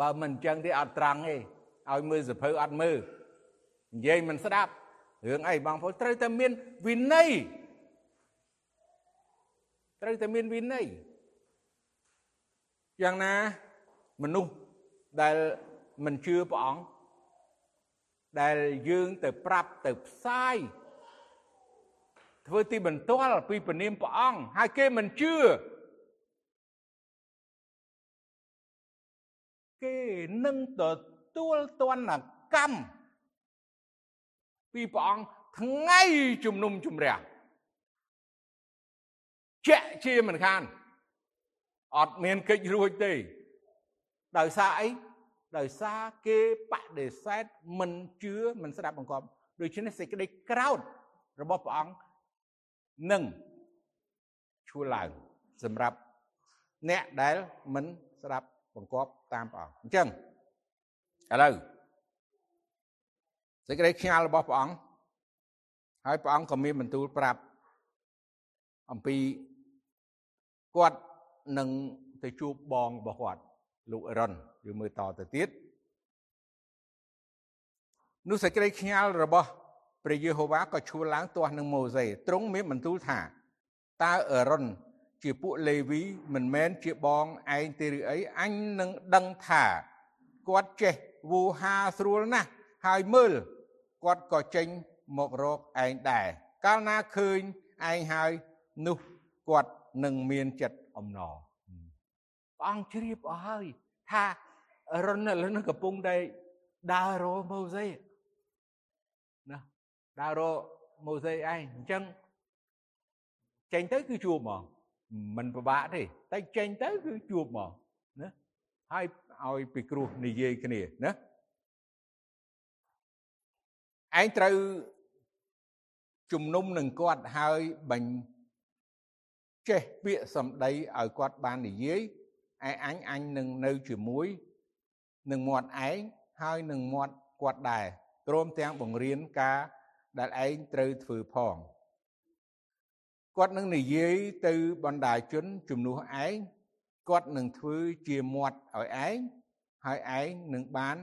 បើមិនអញ្ចឹងទេអត់ត្រង់ទេឲ្យមើលសភៅអត់មើលនិយាយមិនស្ដាប់រឿងអីបងប្អូនត្រូវតែមានវិន័យត្រូវតែមានវិន័យយ៉ាងណាមនុស្សដែលមិនជឿព្រះអង្គដែលយើងទៅប្រាប់ទៅផ្សាយធ្វើទីបន្ទាល់ពីពនាមព្រះអង្គហើយគេមិនជឿ គេនឹងទទួលទណ្ឌកម្មពីព្រះអង្គថ្ងៃជំនុំជម្រះជាក់ជាមិនខានអត់មានកិច្ចរួចទេដោយសារអីដោយសារគេបដិសេធមិនជឿមិនស្ដាប់បង្គាប់ដូច្នេះសេចក្តីក្រោធរបស់ព្រះអង្គនឹងឈួលឡើងសម្រាប់អ្នកដែលមិនស្ដាប់ បង្គាប់តាមព្រះអង្គអញ្ចឹងឥឡូវសេចក្តីខ្ញាល់របស់ព្រះអង្គហើយព្រះអង្គក៏មានបន្ទូលប្រាប់អំពីគាត់នឹងទៅជួបបងរបស់គាត់លោកអេរ៉ុនយើងមើលតទៅទៀតនោះសេចក្តីខ្ញាល់របស់ព្រះយេហូវ៉ាក៏ឈួលឡើងទាស់នឹងម៉ូសេទ្រង់មានបន្ទូលថាតើអេរ៉ុន ជាពួកលេវីមិនមែនជាបងឯងទេឬអីអញនឹងដឹងថាគាត់ចេះវូហាស្រួលណាស់ហើយមើលគាត់ក៏ចេញមករកឯងដែរកាលណាឃើញឯងហើយនោះគាត់នឹងមានចិត្តអំណរព្រះអង្គជ្រាបអស់ហើយថារនលនឹងកំពុងតែដើររម៉ូសេណាដើររម៉ូសេឯងអញ្ចឹងចេញទៅគឺជួបហ្មង មិនពិបាកទេតែចេញទៅគឺជួបហ្មងណាហើយឲ្យពីគ្រោះនិយាយគ្នាណាឯងត្រូវជំនុំនឹងគាត់ហើយបាញ់ចេះពាក្យសម្ដីឲ្យគាត់បាននិយាយឯអញអញនឹងនៅជាមួយនឹងមាត់ឯងហើយនឹងមាត់គាត់ដែរព្រមទាំងបង្រៀនការដែលឯងត្រូវធ្វើផង គាត់នឹងនិយាយទៅបណ្ដាជនជំនួសឯងគាត់នឹងធ្វើជាមាត់ឲ្យឯងហើយឯងនឹងបាន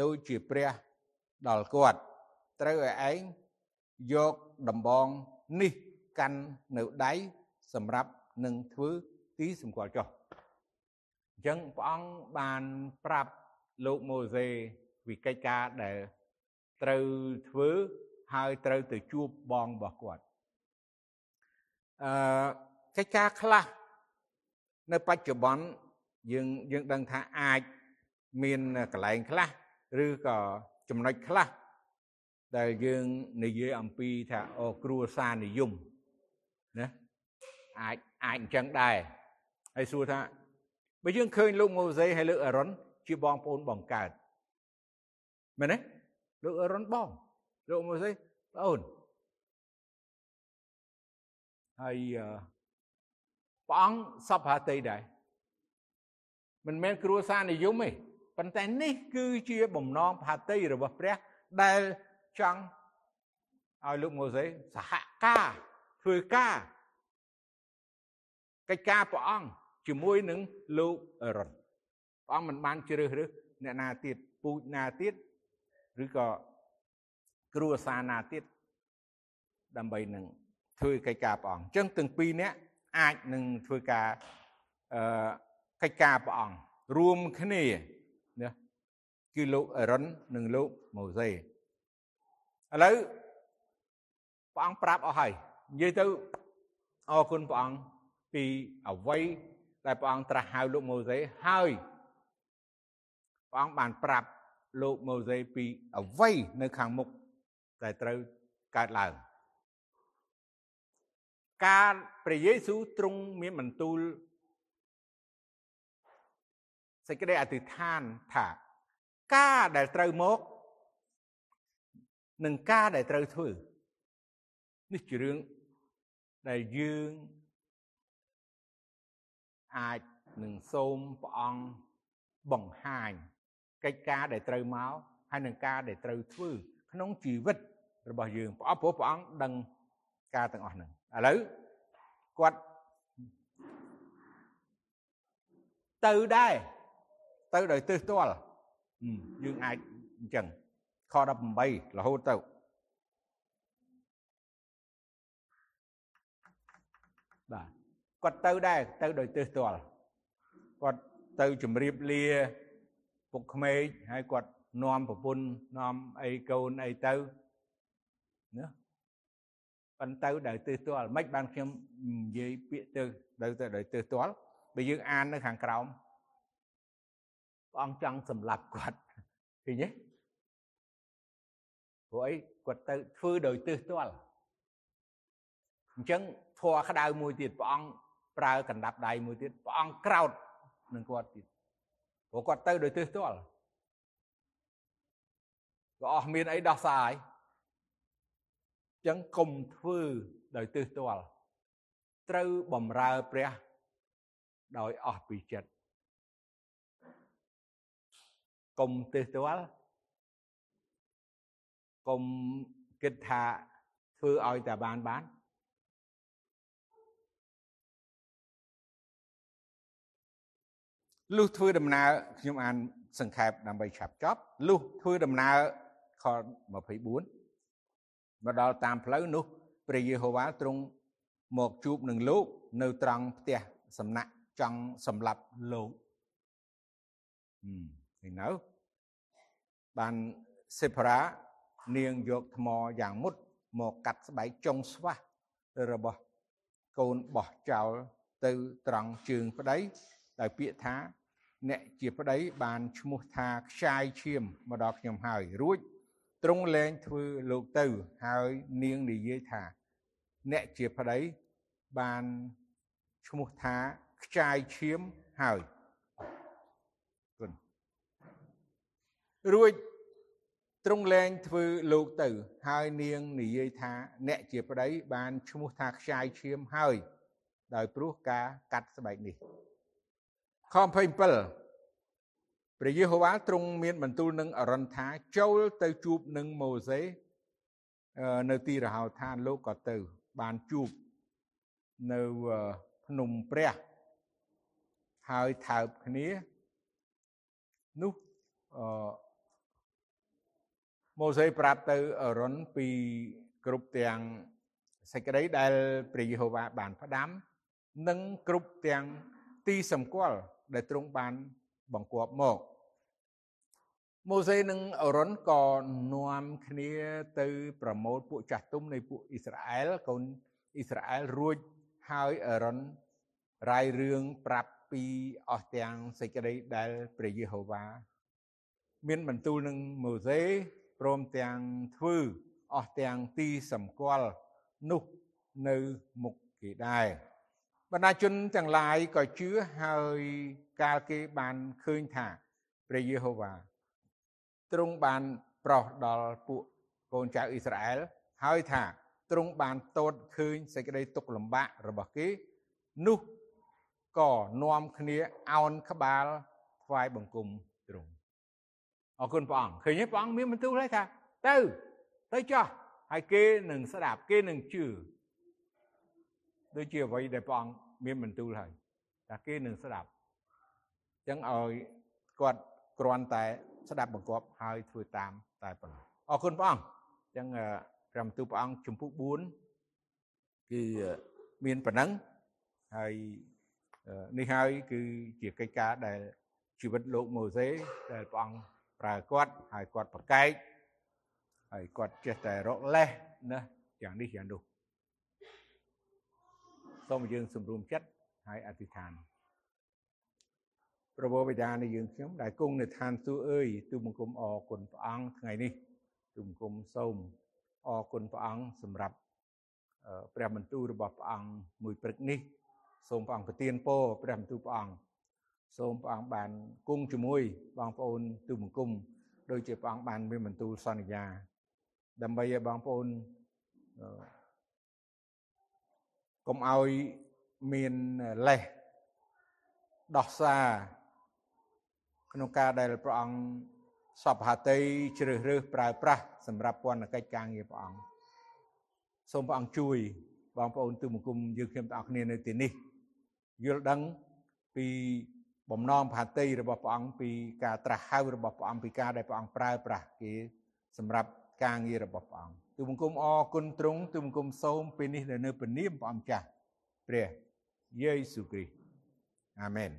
ដូចជាព្រះដល់គាត់ត្រូវឲ្យឯងយកដំបងនេះកាន់នៅដៃសម្រាប់នឹងធ្វើទីសម្គាល់ចុះអញ្ចឹងព្រះអង្គបានប្រាប់លោកម៉ូសេវិកិច្ចការដែលត្រូវធ្វើហើយត្រូវទៅជួបបងរបស់គាត់ អឺកិច្ចការខ្លះនៅបច្ចុប្បន្នយើងយើងដឹងថាអាចមានកន្លែងខ្លះឬក៏ចំណុចខ្លះដែលយើងនិយាយអំពីថាអូគ្រួសារនិយមណាអាចអាចអញ្ចឹងដែរហើយសួរថាបើយើងឃើញលោកម៉ូសេហើយលោកអេរ៉ុនជាបងប្អូនបងកើតមែនទេលោកអេរ៉ុនបងលោកម៉ូសេប្អូន ហើយព្រះអង្គសពហាតីដែរមិនមែនគ្រួសារនិយមទេប៉ុន្តែនេះគឺជាបំណងផាតីរបស់ព្រះដែលចង់ឲ្យលោកម៉ូសេសហការធ្វើការកិច្ចការព្រះអង្គជាមួយនឹងលោកអេរ៉ុនព្រះអង្គមិនបានជ្រើសរើសអ្នកណាទៀតពូជណាទៀតឬក៏គ្រួសារណាទៀតដើម្បីនឹង ធ្វើកិច្ចការព្រះអង្គអញ្ចឹងទាំងពីរនាក់អាចនឹងធ្វើការអឺកិច្ចការព្រះអង្គរួមគ្នាណាគឺលោកអេរ៉ុននិងលោកម៉ូសេឥឡូវព្រះអង្គប្រាប់អស់ហើយនិយាយទៅអរគុណព្រះអង្គពីអវ័យដែលព្រះអង្គត្រាស់ហៅលោកម៉ូសេហើយព្រះអង្គបានប្រាប់លោកម៉ូសេពីអវ័យនៅខាងមុខដែលត្រូវកើតឡើង ការព្រះយេស៊ូវទ្រង់មានបន្ទូលសេចក្តីអធិដ្ឋានថាការដែលត្រូវមកនិងការដែលត្រូវធ្វើនេះជារឿងដែលយើងអាចនឹងសូមព្រះអង្គបង្ហាញកិច្ចការដែលត្រូវមកហើយនឹងការដែលត្រូវធ្វើក្នុងជីវិតរបស់យើងព្រះអង្គព្រោះព្រះអង្គដឹងការទាំងអស់ហ្នឹង ឥឡូវគាត់ទៅដែរទៅដោយទិសទាល់យើងអាចអញ្ចឹងខ18រហូតទៅបាទគាត់ទៅដែរទៅដោយទិសទាល់គាត់ទៅជម្រាបលាពុកក្មេកហើយគាត់នាំប្រពន្ធនាំអីកូនអីទៅណា ប៉ុន្តែដោយទិសទាល់មិនបានខ្ញុំនិយាយពាក្យទៅទៅទៅដោយទិសទាល់បើយើងអាននៅខាងក្រោមព្រះអង្គចង់សម្លាប់គាត់ឃើញទេព្រោះអីគាត់ទៅធ្វើដោយទិសទាល់អញ្ចឹងធွာក្តៅមួយទៀតព្រះអង្គប្រើកណ្ដាប់ដៃមួយទៀតព្រះអង្គក្រោតនឹងគាត់ទៀតព្រោះគាត់ទៅដោយទិសទាល់ក៏អស់មានអីដោះស្រាយអញ្ចឹងកុំធ្វើដោយទិសទាល់ត្រូវបំរើព្រះដោយអស់ពីចិត្តកុំទិសទាល់កុំគិតថាធ្វើឲ្យតែបានបានលុះធ្វើដំណើរខ្ញុំអានសង្ខេបដើម្បីឆាប់ចប់លុះធ្វើដំណើរខ24 មកដល់តាមផ្លូវនោះព្រះយេហូវ៉ាទ្រង់មកជួបនឹងលោកនៅត្រង់ផ្ទះសំណាក់ចង់សម្លាប់លោកហឹមឃើញនៅបានសេផារ៉ានាងយកថ្មយ៉ាងមុតមកកាត់ស្បែកចុងស្វាស់របស់កូនបោះចោលទៅត្រង់ជើងប្តីដោយពាក្យថា អ្នកជាប្តីបានឈ្មោះថាខ្ចាយឈាមមកដល់ខ្ញុំហើយរួច ទ្រង់លែងធ្វើលោកទៅ ហើយនាងនិយាយថា អ្នកជាប្តីបានឈ្មោះថាខ្ចាយឈាមហើយគុណរួចទ្រង់លែងធ្វើលោកទៅ ហើយនាងនិយាយថា អ្នកជាប្តីបានឈ្មោះថាខ្ចាយឈាមហើយ ដោយព្រោះការកាត់ស្បែកនេះខ27 ព្រះយេហូវ៉ាទ្រង់មានបន្ទូលនឹងអរិនថាចូលទៅជួបនឹងម៉ូសេនៅទីរហោឋានលោកក៏ទៅ បានជួបនៅភ្នំព្រះហើយថើបគ្នានោះអឺម៉ូសេប្រាប់ទៅអរុនពីគ្រប់ទាំងសេចក្តីដែលព្រះយេហូវ៉ាបានផ្ដាំ និងគ្រប់ទាំងទីសម្គាល់ដែលទ្រង់បានបង្គាប់មក ម៉ូសេនិងអរុនក៏នាំគ្នាទៅប្រមូលពួកចាស់ទុំនៃពួកអ៊ីស្រាអែលកូនអ៊ីស្រាអែលរួចហើយអរុនរាយរឿងប្រាប់ពីអស់ទាំងសេចក្តីដែលព្រះយេហូវ៉ាមានបន្ទូលនឹងម៉ូសេព្រមទាំងធ្វើអស់ទាំងទីសម្គាល់នោះនៅមុខគេដែរបណ្ដាជនទាំងឡាយក៏ជឿហើយកាលគេបានឃើញថាព្រះយេហូវ៉ា ទ្រង់បានប្រោសដល់ពួកកូនចៅអ៊ីស្រាអែលហើយថាទ្រង់បានតូតឃើញសេចក្តីទុក្ខលំបាករបស់គេនោះក៏នាំគ្នាអោនក្បាលថ្វាយបង្គំទ្រង់អរគុណព្រះអង្គឃើញទេព្រះអង្គមានបន្ទូលហើយថាទៅទៅចោះហើយគេនឹងស្ដាប់គេនឹងជឿដូចជាអ្វីដែលព្រះអង្គមានបន្ទូលហើយថាគេនឹងស្ដាប់អញ្ចឹងឲ្យគាត់គ្រាន់តែ ស្ដាប់បង្គាប់ហើយធ្វើតាមតែប៉ុណ្ណោះអរគុណព្រះអង្គអញ្ចឹងព្រះបន្ទូលព្រះអង្គជំពូក4គឺមានប៉ុណ្ណឹងហើយនេះហើយគឺជាកិច្ចការដែលជីវិតលោកម៉ូសេដែលព្រះអង្គប្រើគាត់ហើយគាត់ប្រកែកហើយគាត់ចេះតែរកលេសណាយ៉ាងនេះយ៉ាងនោះសូមយើងសម្រុំចិត្តហើយអធិដ្ឋាន ព្រះបិតានៃយើងខ្ញុំដែលគង់នៅឋានសួគ៌អើយទូបង្គំអរគុណព្រះអង្គថ្ងៃនេះទូបង្គំសូមអរគុណព្រះអង្គសម្រាប់ព្រះបន្ទូលរបស់ព្រះអង្គមួយព្រឹកនេះសូមព្រះអង្គប្រទានពរព្រះបន្ទូលព្រះអង្គសូមព្រះអង្គបានគង់ជាមួយបងប្អូនទូបង្គំដូចជាព្រះអង្គបានមានបន្ទូលសន្យា ដើម្បីឲ្យបងប្អូនកុំឲ្យមានលេសដោះសារ ក្នុងការដែលព្រះអង្គសពហតីជ្រើសរើសប្រើប្រាស់សម្រាប់ពន្ធកិច្ចការងារព្រះអង្គសូមព្រះអង្គជួយបងប្អូនទូមង្គមយើងខ្ញុំទាំងអស់គ្នានៅទីនេះយល់ដឹងពីបំណងផាតីរបស់ព្រះអង្គពីការត្រាស់ហៅរបស់ព្រះអង្គពីការដែលព្រះអង្គប្រើប្រាស់គេសម្រាប់ការងាររបស់ព្រះអង្គទូបង្គំអរគុណទ្រង់ទូបង្គំសូមពេលនេះនៅព្រះនាមព្រះអង្គចាស់ព្រះយេស៊ូវគ្រីស្ទអាមែន